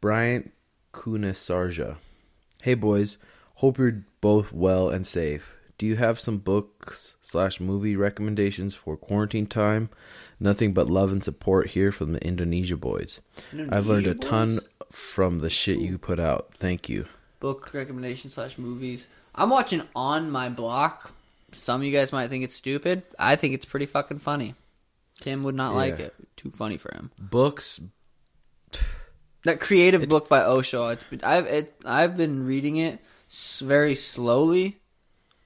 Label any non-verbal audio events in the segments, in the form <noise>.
Bryant Kunisarja. Hey boys, hope you're both well and safe. Do you have some books slash movie recommendations for quarantine time? Nothing but love and support here from the Indonesia boys. I've learned a Indonesia ton boys? from the shit you put out. Thank you. Book recommendations slash movies. I'm watching On My Block. Some of you guys might think it's stupid. I think it's pretty fucking funny. Tim would not like it. Too funny for him. Books, That creative book by Osho. It's I've it, I've been reading it very slowly,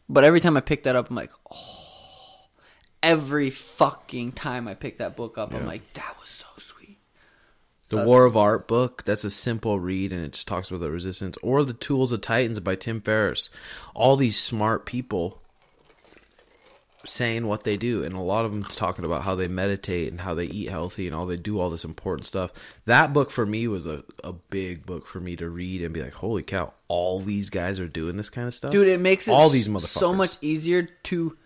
but every time I pick that up, I'm like, oh. Every fucking time I pick that book up, I'm like, that was so sweet. The That's- War of Art book, that's a simple read and it just talks about the resistance. Or The Tools of Titans by Tim Ferriss. All these smart people saying what they do. And a lot of them talking about how they meditate and how they eat healthy and all they do all this important stuff. That book for me was a, a big book for me to read and be like, holy cow, all these guys are doing this kind of stuff? Dude, it makes it all these motherfuckers. so much easier to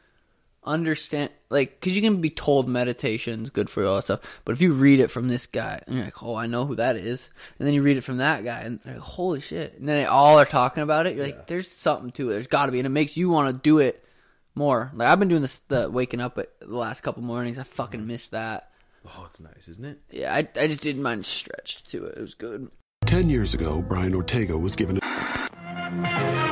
understand. Like, because you can be told meditation's good for you, all that stuff. But if you read it from this guy, and you're like, oh, I know who that is. And then you read it from that guy, and they're like, holy shit. And then they all are talking about it. You're like, there's something to it. There's got to be. And it makes you want to do it more. Like, I've been doing this, the waking up at the last couple mornings. I fucking missed that. Oh, it's nice, isn't it? Yeah, I, I just didn't mind stretched to it. It was good. Ten years ago, Brian Ortega was given a.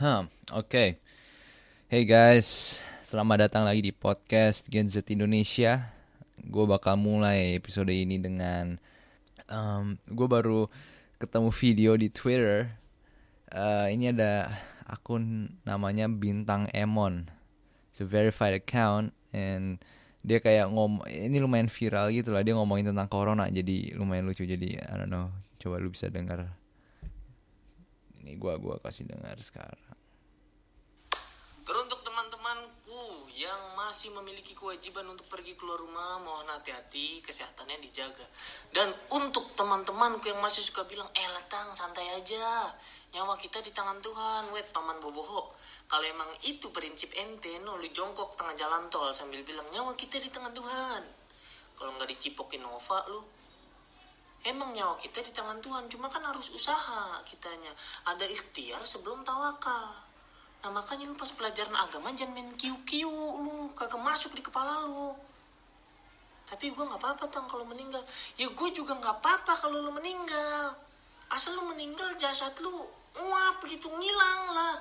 Hmm, Oke. Hey guys, selamat datang lagi di podcast Gen Z Indonesia. Gue bakal mulai episode ini dengan um, gue baru ketemu video di Twitter. Eh, ini ada akun namanya Bintang Emon. It's a verified account and dia kayak ngom ini lumayan viral gitu lah dia ngomongin tentang corona jadi lumayan lucu jadi I don't know coba lu bisa dengar ini gua gua kasih dengar sekarang Teruntuk teman-temanku yang masih memiliki kewajiban untuk pergi keluar rumah, mohon hati-hati, kesehatannya dijaga. Dan untuk teman-temanku yang masih suka bilang, eh letang, santai aja. Nyawa kita di tangan Tuhan, wet paman boboho. Kalau emang itu prinsip ente, no, jongkok tengah jalan tol sambil bilang, nyawa kita di tangan Tuhan. Kalau nggak dicipokin Nova, lu Emang nyawa kita di tangan Tuhan, cuma kan harus usaha kitanya. Ada ikhtiar sebelum tawakal. Nah makanya lu pas pelajaran agama jangan main kiu-kiu lu, kagak masuk di kepala lu. Tapi gue nggak apa-apa tang kalau meninggal. Ya gue juga nggak apa-apa kalau lu meninggal. Asal lu meninggal jasad lu nguap gitu ngilang lah.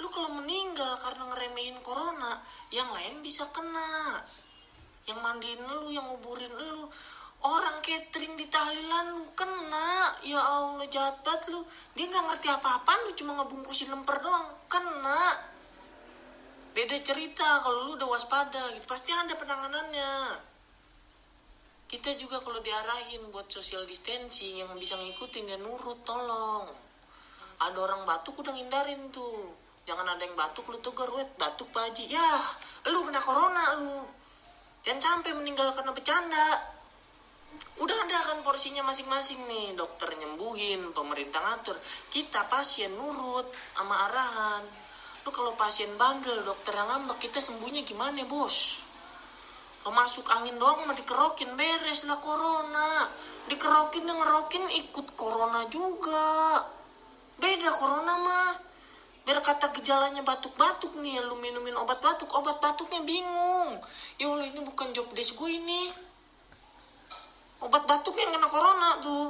Lu kalau meninggal karena ngeremehin corona, yang lain bisa kena. Yang mandiin lu, yang nguburin lu. Orang catering di tahlilan lu kena. Ya Allah jahat banget lu. Dia nggak ngerti apa-apaan lu cuma ngebungkusin lemper doang. Kena. Beda cerita kalau lu udah waspada gitu. Pasti ada penanganannya. Kita juga kalau diarahin buat social distancing yang bisa ngikutin dia nurut tolong. Ada orang batuk udah ngindarin tuh. Jangan ada yang batuk lu tegur, wet batuk Pak. Ya, lu kena corona lu. Jangan sampai meninggal karena bercanda. Udah ada kan porsinya masing-masing nih. Dokter nyembuhin, pemerintah ngatur. Kita pasien nurut sama arahan. Lu kalau pasien bandel, dokter yang ngambek, kita sembuhnya gimana bos? Lo masuk angin doang mah dikerokin beres lah corona. Dikerokin dan ngerokin ikut corona juga. Beda corona mah. Biar kata gejalanya batuk-batuk nih, lu minumin obat batuk, obat batuknya bingung. Ya Allah ini bukan job desk gue ini. Obat batuk yang kena corona tuh.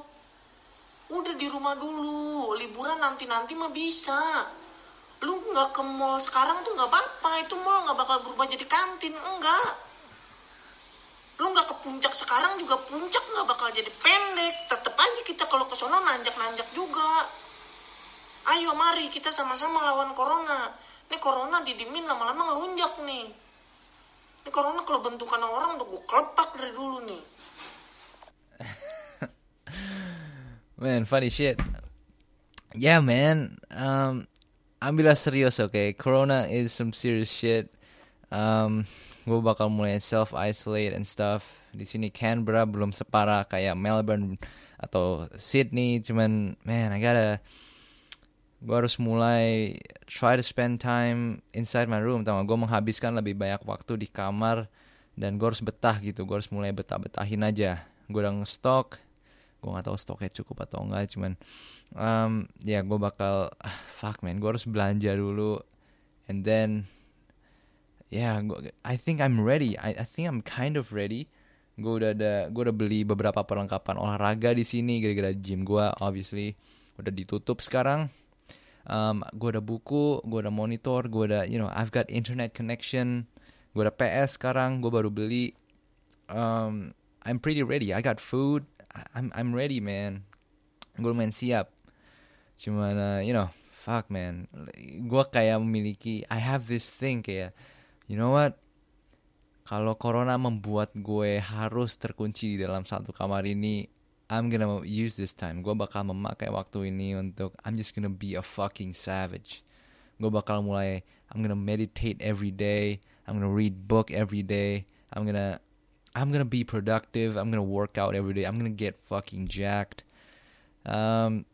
Udah di rumah dulu, liburan nanti-nanti mah bisa. Lu nggak ke mall sekarang tuh nggak apa-apa, itu mall nggak bakal berubah jadi kantin, enggak. Lu nggak ke puncak sekarang juga puncak nggak bakal jadi pendek. Tetep aja kita kalau ke sono nanjak nanjak juga. Ayo mari kita sama-sama lawan corona. Ini corona didimin lama-lama ngelunjak nih. Ini corona kalau bentukan orang udah gue kelepak dari dulu nih Man, funny shit. Yeah, man. Um, ambillah serius, okay? Corona is some serious shit. Um, gue bakal mulai self isolate and stuff. di sini Canberra belum separah kayak Melbourne atau Sydney cuman man I gotta gue harus mulai try to spend time inside my room tau gue menghabiskan lebih banyak waktu di kamar dan gue harus betah gitu gue harus mulai betah-betahin aja gue udah ngestok gue nggak tahu stoknya cukup atau enggak cuman um, ya gue bakal ah, fuck man gue harus belanja dulu. And then yeah gua, I think I'm ready. I, I think I'm kind of ready. Gue udah ada gue udah beli beberapa perlengkapan olahraga di sini gara-gara gym gue obviously. Udah ditutup sekarang. Um, gue ada buku gue ada monitor gue ada you know I've got internet connection. Gue ada PS sekarang gue baru beli. Um, I'm pretty ready. I got food I'm I'm ready man. Gue lumayan siap. Cuman uh, you know fuck man. Gue kayak memiliki I have this thing kayak you know what? Kalau corona membuat gue harus terkunci di dalam satu kamar ini I'm gonna use this time. Gue bakal memakai waktu ini untuk I'm just gonna be a fucking savage. Gue bakal mulai I'm gonna meditate every day I'm gonna read book every day I'm gonna I'm gonna be productive. I'm gonna work out every day. I'm gonna get fucking jacked. Um,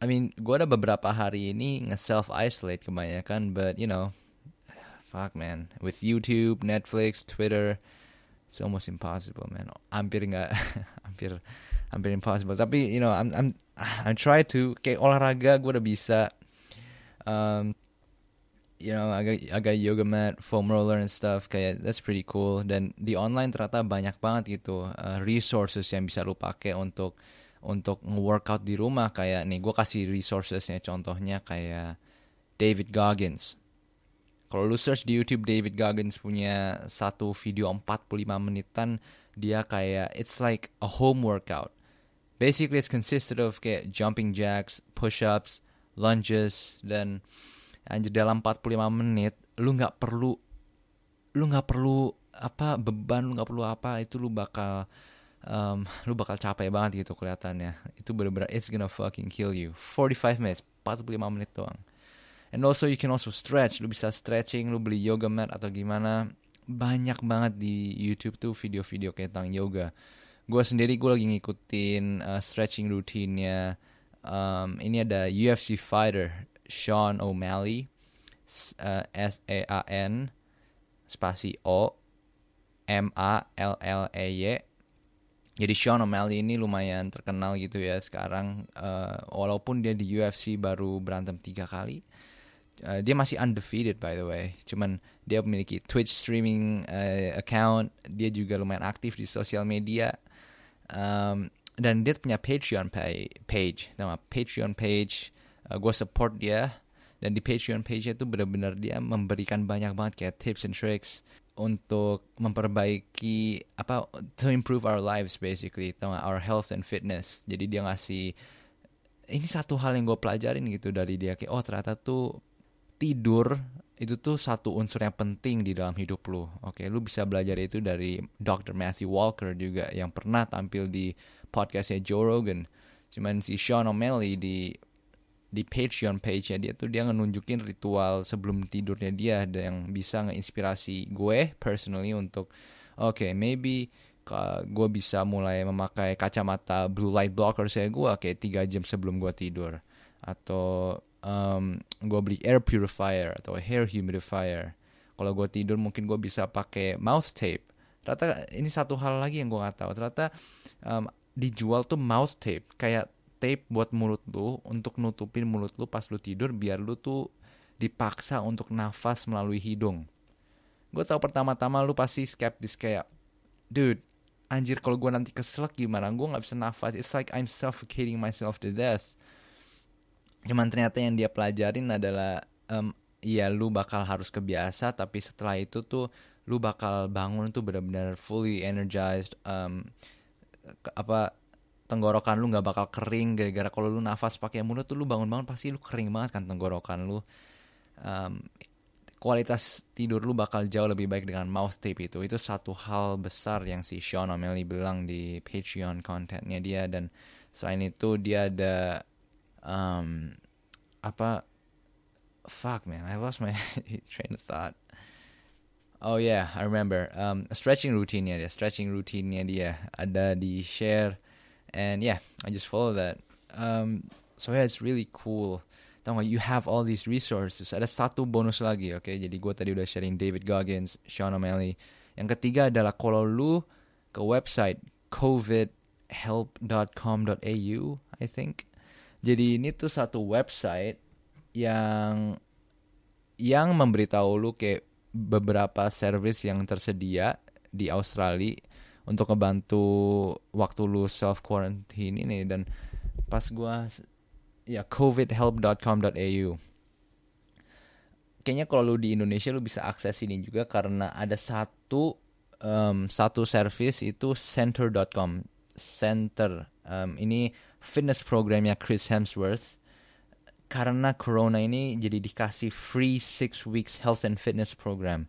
I mean, gue ada beberapa hari ini nge-self isolate kebanyakan, but you know, fuck man, with YouTube, Netflix, Twitter, it's almost impossible, man. Hampir nggak, <laughs> hampir, hampir impossible. Tapi you know, I'm I'm I'm try to kayak olahraga gue udah bisa. Um, you know agak agak yoga mat foam roller and stuff kayak that's pretty cool. Dan di online ternyata banyak banget gitu uh, resources yang bisa lu pakai untuk untuk nge-workout di rumah. Kayak nih gue kasih resourcesnya contohnya kayak David Goggins. Kalau lu search di YouTube David Goggins punya satu video 45 menitan dia kayak it's like a home workout. Basically it's consisted of kayak jumping jacks push ups lunges dan anjir dalam 45 menit lu nggak perlu lu nggak perlu apa beban lu nggak perlu apa itu lu bakal um, lu bakal capek banget gitu kelihatannya. Itu bener-bener it's gonna fucking kill you. 45 minutes 45 menit doang. And also you can also stretch lu bisa stretching lu beli yoga mat atau gimana. Banyak banget di YouTube tuh video-video kayak tentang yoga. Gue sendiri gue lagi ngikutin uh, stretching rutinnya um, ini ada UFC fighter Sean O'Malley uh, S E A N spasi O M A L L E Y. Jadi Sean O'Malley ini lumayan terkenal gitu ya sekarang uh, walaupun dia di UFC baru berantem tiga kali. Uh, dia masih undefeated by the way. Cuman dia memiliki Twitch streaming uh, account. Dia juga lumayan aktif di sosial media. Um, dan dia punya Patreon page. Nama Patreon page uh, gue support dia. Dan di Patreon page itu benar-benar dia memberikan banyak banget kayak tips and tricks untuk memperbaiki apa to improve our lives basically our health and fitness. Jadi dia ngasih ini satu hal yang gue pelajarin gitu dari dia. Kayak oh ternyata tuh tidur itu tuh satu unsur yang penting di dalam hidup lu. Oke lu bisa belajar itu dari Dr. Matthew Walker juga yang pernah tampil di podcastnya Joe Rogan. Cuman si Sean O'Malley di di Patreon page-nya dia tuh dia ngenunjukin ritual sebelum tidurnya dia yang bisa ngeinspirasi gue personally untuk oke okay, maybe gue bisa mulai memakai kacamata blue light blocker saya gue kayak tiga jam sebelum gue tidur. Atau um, gue beli air purifier atau hair humidifier. Kalau gue tidur mungkin gue bisa pakai mouth tape. Ternyata ini satu hal lagi yang gue nggak tahu. Ternyata um, dijual tuh mouth tape. Kayak tape buat mulut lu untuk nutupin mulut lu pas lu tidur biar lu tuh dipaksa untuk nafas melalui hidung. Gue tau pertama-tama lu pasti skeptis kayak, dude, anjir kalau gue nanti keselak gimana? Gue nggak bisa nafas. It's like I'm suffocating myself to death. Cuman ternyata yang dia pelajarin adalah, um, ya lu bakal harus kebiasa, tapi setelah itu tuh lu bakal bangun tuh benar-benar fully energized. Um, apa tenggorokan lu nggak bakal kering gara-gara kalau lu nafas pakai mulut tuh lu bangun-bangun pasti lu kering banget kan tenggorokan lu. Um, kualitas tidur lu bakal jauh lebih baik dengan mouth tape itu. Itu satu hal besar yang si Sean O'Malley bilang di Patreon kontennya dia dan selain itu dia ada um, apa fuck man I lost my <laughs> train of thought. Oh yeah, I remember. Um, stretching routine-nya dia, stretching routine-nya dia ada di share, and yeah, I just follow that. Um, so yeah, it's really cool. Tahu you have all these resources. Ada satu bonus lagi, oke? Jadi gue tadi udah sharing David Goggins, Sean O'Malley. Yang ketiga adalah kalau lu ke website covidhelp.com.au, I think. Jadi ini tuh satu website yang yang memberitahu lu kayak beberapa service yang tersedia di Australia untuk ngebantu waktu lu self quarantine ini. Dan pas gua ya covidhelp.com.au kayaknya kalau lu di Indonesia lu bisa akses ini juga karena ada satu um, satu service itu center.com center um, ini fitness programnya Chris Hemsworth. Karena corona ini jadi dikasih free six weeks health and fitness program.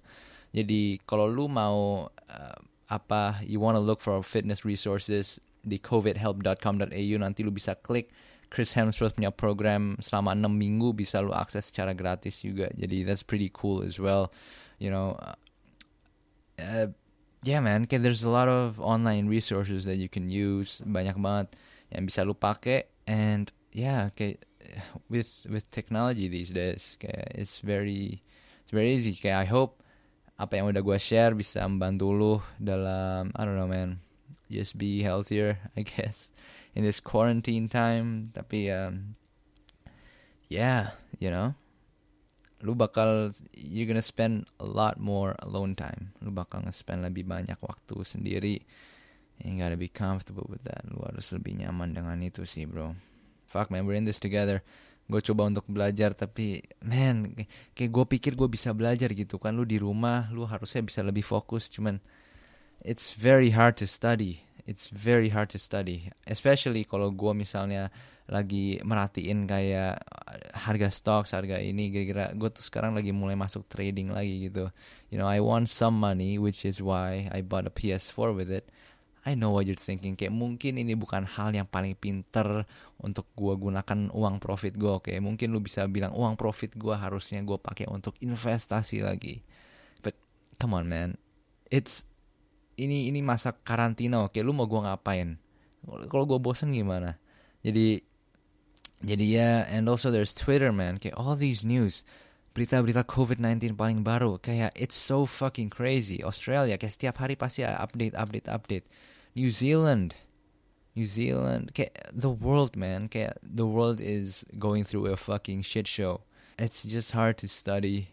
Jadi kalau lu mau uh, apa you wanna look for fitness resources di covidhelp.com.au nanti lu bisa klik Chris Hemsworth punya program. Selama 6 minggu bisa lu akses secara gratis juga. Jadi that's pretty cool as well. You know, uh, uh, yeah man, kayak there's a lot of online resources that you can use, banyak banget yang bisa lu pakai. And yeah, kayak with with technology these days kayak it's very it's very easy. Kayak I hope apa yang udah gue share bisa membantu lu dalam I don't know man. Just be healthier <laughs> I guess in this quarantine time. Tapi um, yeah you know. Lu bakal you're gonna spend a lot more alone time. Lu bakal nge-spend lebih banyak waktu sendiri. You gotta be comfortable with that. Lu harus lebih nyaman dengan itu sih bro. Fuck man we're in this together gue coba untuk belajar tapi man kayak gue pikir gue bisa belajar gitu kan. Lu di rumah lu harusnya bisa lebih fokus. Cuman it's very hard to study. It's very hard to study. Especially kalau gue misalnya lagi merhatiin kayak harga stocks harga ini kira-kira gue tuh sekarang lagi mulai masuk trading lagi gitu. You know I want some money which is why I bought a PS4 with it I know what you're thinking. Kayak mungkin ini bukan hal yang paling pinter untuk gua gunakan uang profit gua. Oke, mungkin lu bisa bilang uang profit gua harusnya gua pakai untuk investasi lagi. But come on man, it's ini ini masa karantina. Oke, lu mau gua ngapain? Kalau gua bosan gimana? Jadi jadi ya, and also there's Twitter man. Kayak all these news berita-berita COVID-19 paling baru kayak it's so fucking crazy. Australia kayak setiap hari pasti update update update. New Zealand New Zealand kayak the world man kayak the world is going through a fucking shit show. It's just hard to study.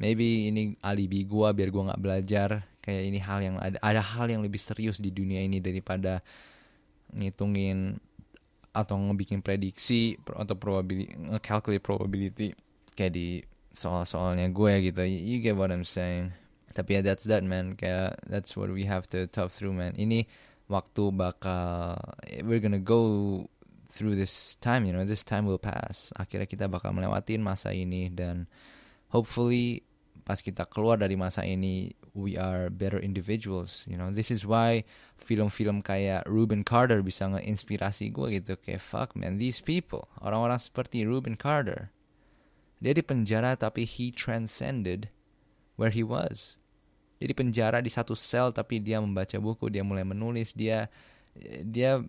Maybe ini alibi gua biar gua nggak belajar. Kayak ini hal yang ada ada hal yang lebih serius di dunia ini daripada ngitungin atau ngebikin prediksi atau probability nge-calculate probability kayak di soal-soalnya gue gitu. You get what I'm saying. Tapi ya that's that man. Kayak that's what we have to tough through man. Ini waktu bakal we're gonna go through this time you know this time will pass. Akhirnya kita bakal melewatin masa ini dan hopefully pas kita keluar dari masa ini we are better individuals you know. This is why film-film kayak Ruben Carter bisa ngeinspirasi gue gitu. Kayak fuck man these people orang-orang seperti Ruben Carter dia di penjara tapi he transcended where he was. Dia di penjara di satu sel tapi dia membaca buku, dia mulai menulis, dia dia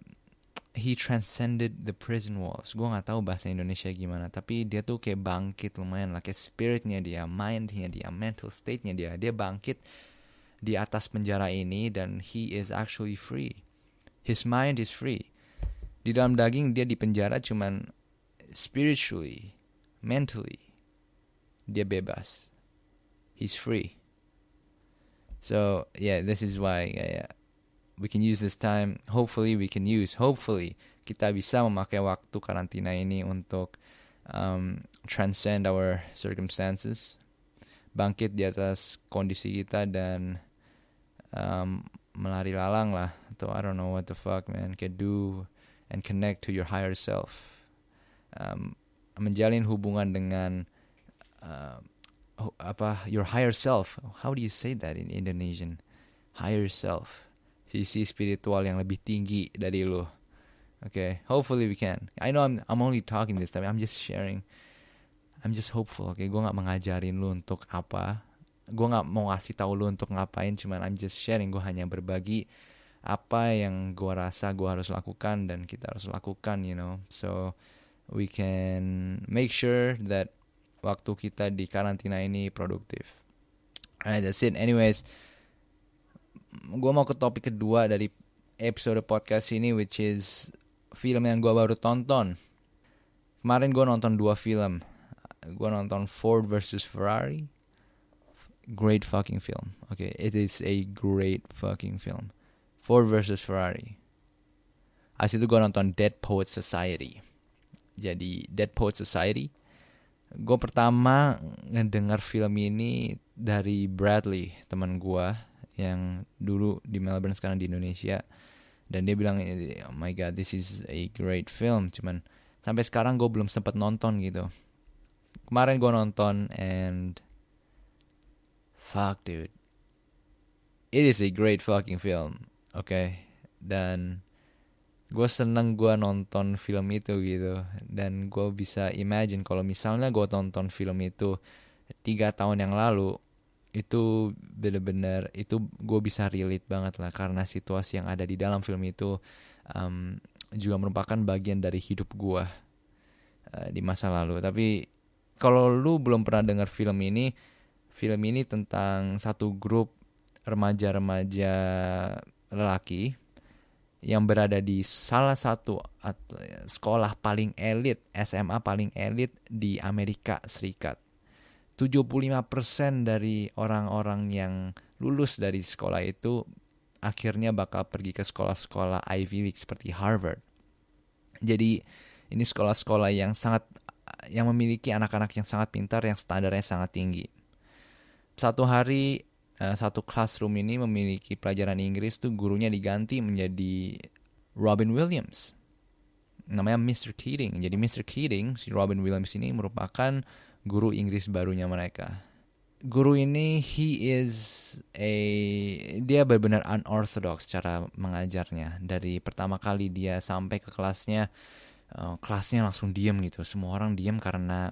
he transcended the prison walls. Gue nggak tahu bahasa Indonesia gimana, tapi dia tuh kayak bangkit lumayan lah, kayak spiritnya dia, mindnya dia, mental state-nya dia, dia bangkit di atas penjara ini dan he is actually free. His mind is free. Di dalam daging dia di penjara cuman spiritually mentally dia bebas. He's free. So yeah this is why we can use this time. Hopefully we can use hopefully kita bisa memakai waktu karantina ini untuk um, transcend our circumstances bangkit di atas kondisi kita dan um, melari lalang lah. Atau I don't know what the fuck man can do and connect to your higher self. Um, menjalin hubungan dengan uh, apa your higher self. How do you say that in Indonesian? Higher self, sisi spiritual yang lebih tinggi dari lo. Okay, hopefully we can. I know I'm I'm only talking this time. I'm just sharing. I'm just hopeful. Okay, gue nggak mengajarin lu untuk apa. gue nggak mau ngasih tahu lu untuk ngapain cuman I'm just sharing gue hanya berbagi apa yang gue rasa gue harus lakukan dan kita harus lakukan you know so we can make sure that waktu kita di karantina ini produktif. Alright that's it. Anyways gue mau ke topik kedua dari episode podcast ini which is film yang gue baru tonton. Kemarin gue nonton dua film. Gue nonton Ford versus Ferrari. Great fucking film. Okay it is a great fucking film. Ford versus Ferrari. Habis itu gue nonton Dead Poet Society jadi Dead Poet Society. Gue pertama ngedengar film ini dari Bradley teman gue yang dulu di Melbourne sekarang di Indonesia. Dan dia bilang oh my god this is a great film. Cuman sampai sekarang gue belum sempat nonton gitu. Kemarin gue nonton and fuck dude. It is a great fucking film oke okay? dan gue seneng gue nonton film itu gitu. Dan gue bisa imagine kalau misalnya gue tonton film itu tiga tahun yang lalu itu bener-bener itu gue bisa relate banget lah karena situasi yang ada di dalam film itu um, juga merupakan bagian dari hidup gue uh, di masa lalu. Tapi kalau lu belum pernah dengar film ini film ini tentang satu grup remaja-remaja lelaki yang berada di salah satu sekolah paling elit, SMA paling elit di Amerika Serikat. 75% dari orang-orang yang lulus dari sekolah itu akhirnya bakal pergi ke sekolah-sekolah Ivy League seperti Harvard. Jadi ini sekolah-sekolah yang sangat yang memiliki anak-anak yang sangat pintar yang standarnya sangat tinggi. Satu hari uh, satu classroom ini memiliki pelajaran Inggris tuh gurunya diganti menjadi Robin Williams. Namanya Mr. Keating. Jadi Mr. Keating, si Robin Williams ini merupakan guru Inggris barunya mereka. Guru ini he is a dia benar-benar unorthodox cara mengajarnya. Dari pertama kali dia sampai ke kelasnya uh, kelasnya langsung diem gitu. Semua orang diem karena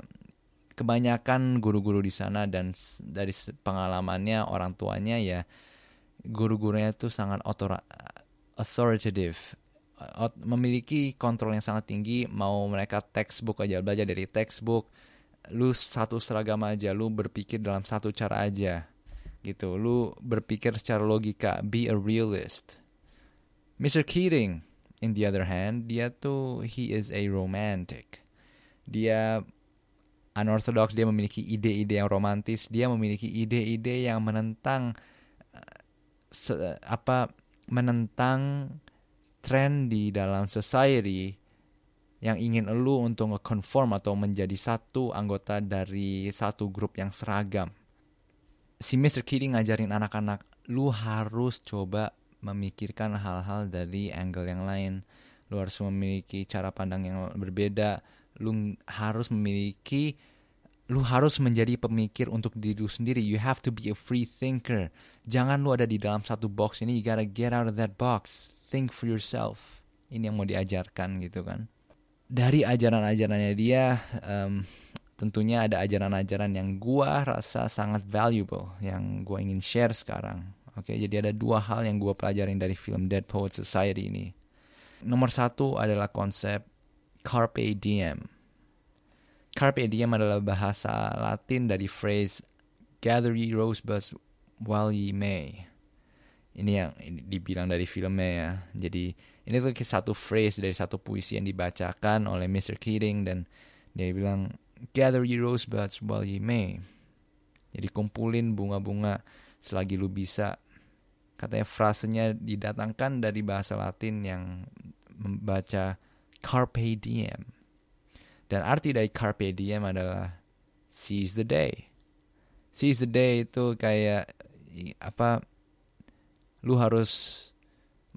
kebanyakan guru-guru di sana dan dari pengalamannya orang tuanya ya guru-gurunya itu sangat authoritative. Memiliki kontrol yang sangat tinggi mau mereka textbook aja belajar dari textbook lu satu seragam aja lu berpikir dalam satu cara aja gitu. Lu berpikir secara logika be a realist. Mr. Keating in the other hand dia tuh he is a romantic. Dia unorthodox dia memiliki ide-ide yang romantis dia memiliki ide-ide yang menentang se, apa menentang tren di dalam society yang ingin lu untuk nge-conform atau menjadi satu anggota dari satu grup yang seragam. Si Mr. Keating ngajarin anak-anak, lu harus coba memikirkan hal-hal dari angle yang lain. Lu harus memiliki cara pandang yang berbeda. Lu harus memiliki lu harus menjadi pemikir untuk diri sendiri. You have to be a free thinker. Jangan lu ada di dalam satu box ini. You gotta get out of that box. Think for yourself. Ini yang mau diajarkan gitu kan dari ajaran-ajarannya dia um, tentunya ada ajaran-ajaran yang gua rasa sangat valuable yang gua ingin share sekarang. Oke, jadi ada dua hal yang gua pelajarin dari film Dead Poet Society ini. Nomor satu adalah konsep carpe diem. Carpe diem adalah bahasa Latin dari phrase gather ye rosebuds while ye may. Ini yang dibilang dari filmnya ya. Jadi ini tuh satu phrase dari satu puisi yang dibacakan oleh Mr. Keating dan dia bilang gather your rosebuds while you may. Jadi kumpulin bunga-bunga selagi lu bisa. Katanya frasenya didatangkan dari bahasa Latin yang membaca carpe diem. Dan arti dari carpe diem adalah seize the day. Seize the day itu kayak apa lu harus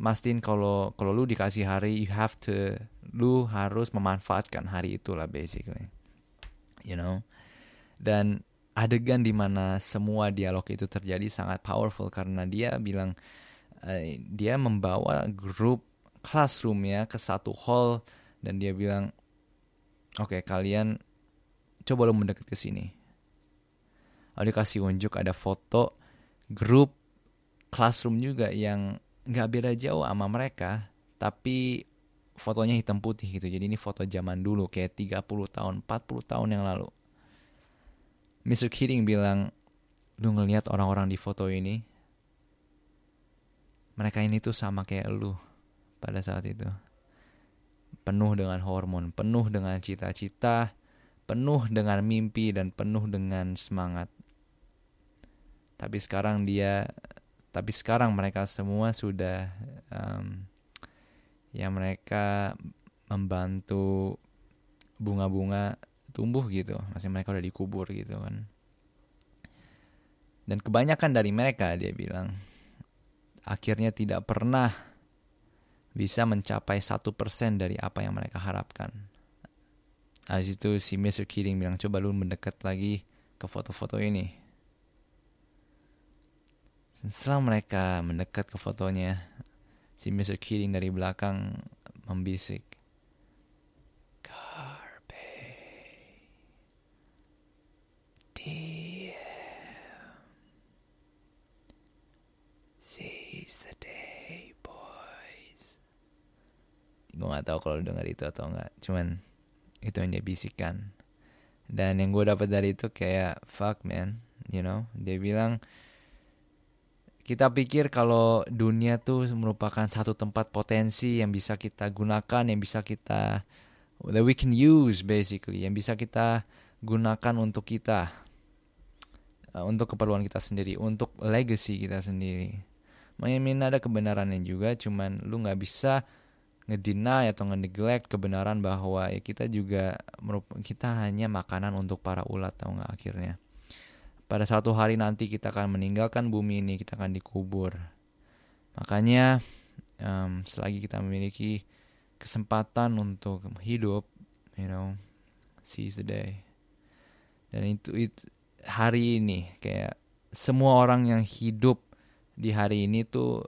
mastiin kalau kalau lu dikasih hari you have to lu harus memanfaatkan hari itulah basically you know dan adegan di mana semua dialog itu terjadi sangat powerful karena dia bilang uh, dia membawa grup classroomnya ke satu hall dan dia bilang oke okay, kalian coba lu mendekat ke sini Lalu dikasih unjuk ada foto grup classroom juga yang nggak beda jauh sama mereka, tapi fotonya hitam putih gitu. Jadi ini foto zaman dulu kayak 30 tahun, 40 tahun yang lalu. Mr. Keating bilang, lu ngelihat orang-orang di foto ini, mereka ini tuh sama kayak lu pada saat itu. Penuh dengan hormon, penuh dengan cita-cita, penuh dengan mimpi dan penuh dengan semangat. Tapi sekarang dia, tapi sekarang mereka semua sudah, um, ya mereka membantu bunga-bunga tumbuh gitu, masih mereka udah dikubur gitu kan. Dan kebanyakan dari mereka dia bilang akhirnya tidak pernah bisa mencapai satu persen dari apa yang mereka harapkan. Habis itu si Mr. Keating bilang coba lu mendekat lagi ke foto-foto ini. Setelah mereka mendekat ke fotonya, si Mr. Keating dari belakang membisik. Carpe diem. Seize the day, boys. Gue gak tahu kalau dengar itu atau enggak. Cuman itu yang dia bisikan. Dan yang gue dapat dari itu kayak fuck man, you know. Dia bilang kita pikir kalau dunia tuh merupakan satu tempat potensi yang bisa kita gunakan, yang bisa kita that we can use basically, yang bisa kita gunakan untuk kita, uh, untuk keperluan kita sendiri, untuk legacy kita sendiri. Mungkin ada kebenarannya juga, cuman lu nggak bisa ngedeny atau nge-neglect kebenaran bahwa ya kita juga kita hanya makanan untuk para ulat tau nggak akhirnya pada satu hari nanti kita akan meninggalkan bumi ini, kita akan dikubur. Makanya um, selagi kita memiliki kesempatan untuk hidup, you know, seize the day. Dan itu, itu hari ini kayak semua orang yang hidup di hari ini tuh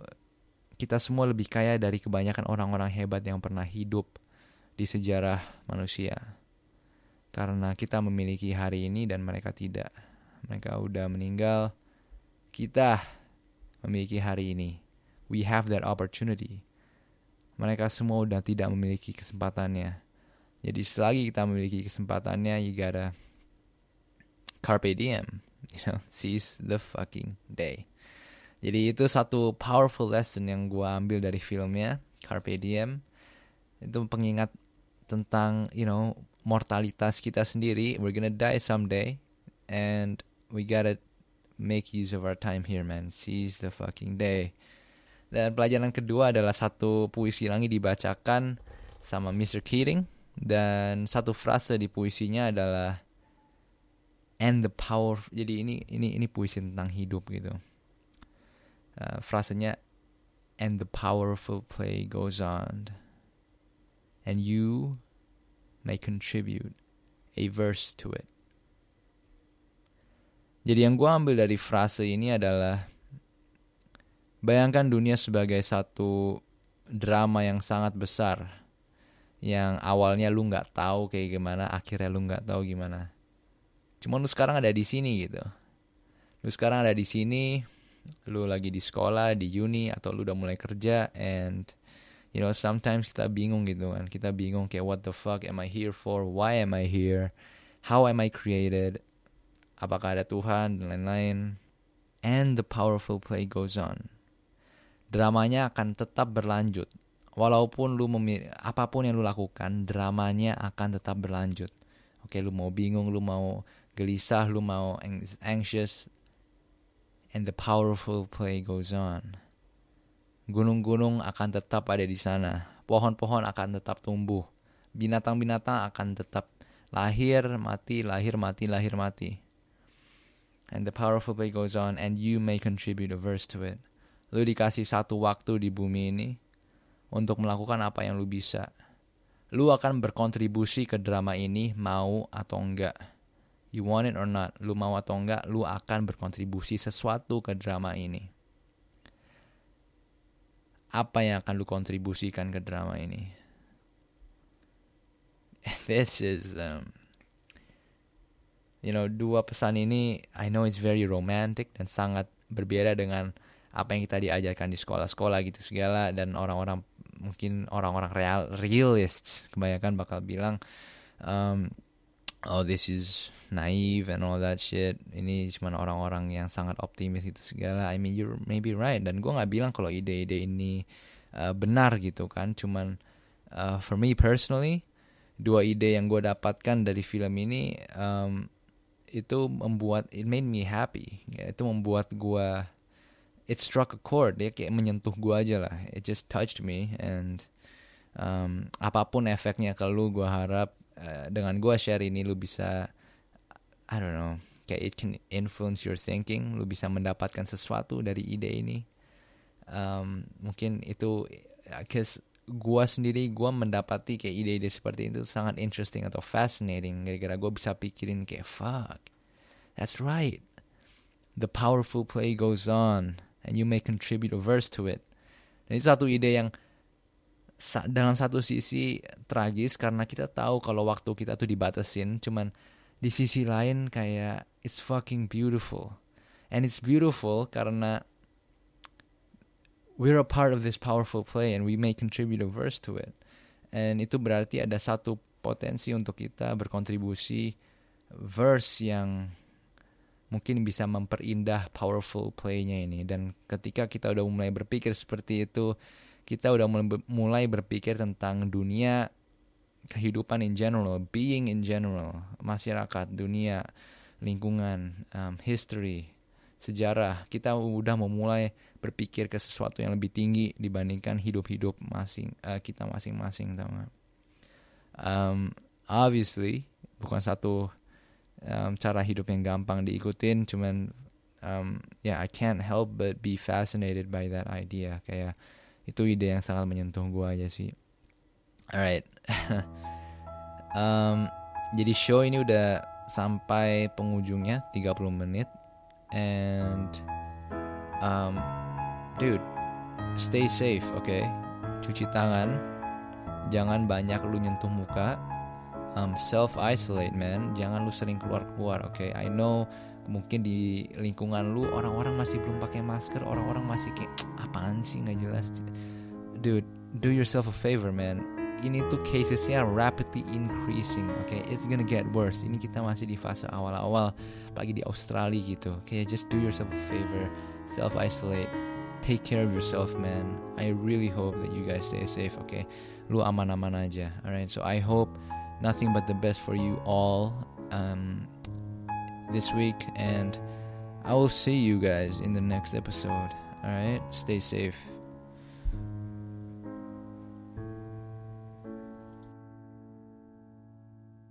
kita semua lebih kaya dari kebanyakan orang-orang hebat yang pernah hidup di sejarah manusia. Karena kita memiliki hari ini dan mereka tidak mereka udah meninggal. Kita memiliki hari ini. We have that opportunity. Mereka semua udah tidak memiliki kesempatannya. Jadi selagi kita memiliki kesempatannya, you gotta carpe diem. You know, seize the fucking day. Jadi itu satu powerful lesson yang gue ambil dari filmnya, Carpe Diem. Itu pengingat tentang, you know, mortalitas kita sendiri. We're gonna die someday. And we gotta make use of our time here, man. Seize the fucking day. Dan pelajaran kedua adalah satu puisi lagi dibacakan sama Mr. Keating dan satu frase di puisinya adalah and the power. Jadi ini ini ini puisi tentang hidup gitu. Uh, frasenya and the powerful play goes on and you may contribute a verse to it. Jadi yang gue ambil dari frase ini adalah bayangkan dunia sebagai satu drama yang sangat besar yang awalnya lu nggak tahu kayak gimana, akhirnya lu nggak tahu gimana. Cuma lu sekarang ada di sini gitu. Lu sekarang ada di sini, lu lagi di sekolah, di uni atau lu udah mulai kerja and you know sometimes kita bingung gitu kan. Kita bingung kayak what the fuck am I here for? Why am I here? How am I created? apakah ada Tuhan dan lain-lain. And the powerful play goes on. Dramanya akan tetap berlanjut. Walaupun lu memilih apa pun yang lu lakukan, dramanya akan tetap berlanjut. Oke, lu mau bingung, lu mau gelisah, lu mau anxious, and the powerful play goes on. Gunung-gunung akan tetap ada di sana. Pohon-pohon akan tetap tumbuh. Binatang-binatang akan tetap lahir, mati, lahir, mati, lahir, mati and the powerful play goes on and you may contribute a verse to it. Lu dikasih satu waktu di bumi ini untuk melakukan apa yang lu bisa. Lu akan berkontribusi ke drama ini mau atau enggak. You want it or not, lu mau atau enggak, lu akan berkontribusi sesuatu ke drama ini. Apa yang akan lu kontribusikan ke drama ini? <laughs> This is um, you know dua pesan ini I know it's very romantic dan sangat berbeda dengan apa yang kita diajarkan di sekolah-sekolah gitu segala dan orang-orang mungkin orang-orang real realists kebanyakan bakal bilang um, oh this is naive and all that shit. Ini cuma orang-orang yang sangat optimis itu segala. I mean you're maybe right. Dan gue nggak bilang kalau ide-ide ini uh, benar gitu kan. Cuman uh, for me personally dua ide yang gue dapatkan dari film ini um, itu membuat it made me happy. Ya, itu membuat gue it struck a chord. Dia kayak menyentuh gue aja lah. It just touched me and um, apa pun efeknya ke lu gue harap uh, dengan gue share ini lu bisa I don't know kayak it can influence your thinking. Lu bisa mendapatkan sesuatu dari ide ini. Um, mungkin itu cause gue sendiri gue mendapati kayak ide-ide seperti itu sangat interesting atau fascinating. Gara-gara gue bisa pikirin kayak fuck that's right. The powerful play goes on and you may contribute a verse to it. Dan itu satu ide yang dalam satu sisi tragis karena kita tahu kalau waktu kita tuh dibatasin, cuman di sisi lain kayak it's fucking beautiful. And it's beautiful karena we're a part of this powerful play and we may contribute a verse to it. And itu berarti ada satu potensi untuk kita berkontribusi verse yang mungkin bisa memperindah powerful playnya ini dan ketika kita udah mulai berpikir seperti itu kita udah mulai berpikir tentang dunia kehidupan in general being in general masyarakat dunia lingkungan um, history sejarah. Kita udah memulai berpikir ke sesuatu yang lebih tinggi dibandingkan hidup-hidup masing uh, kita masing-masing um, obviously bukan satu um, cara hidup yang gampang diikutin cuman um, ya yeah, I can't help but be fascinated by that idea. Kayak itu ide yang sangat menyentuh gue aja sih. Alright. <laughs> Um, jadi show ini udah sampai penghujungnya 30 menit. And um, dude stay safe oke? Okay? cuci tangan. Jangan banyak lu nyentuh muka. Um, self isolate man. Jangan lu sering keluar keluar oke? Okay? I know mungkin di lingkungan lu orang-orang masih belum pakai masker orang-orang masih kayak apaan sih? Nggak jelas. Dude do yourself a favor man. Ini tuh casesnya rapidly increasing oke okay? it's gonna get worse. Ini kita masih di fase awal-awal apalagi di Australia gitu. Okay? just do yourself a favor self isolate take care of yourself man. I really hope that you guys stay safe oke okay? lu aman-aman aja alright? So I hope nothing but the best for you all. Um, this week, and I will see you guys in the next episode. All right, stay safe.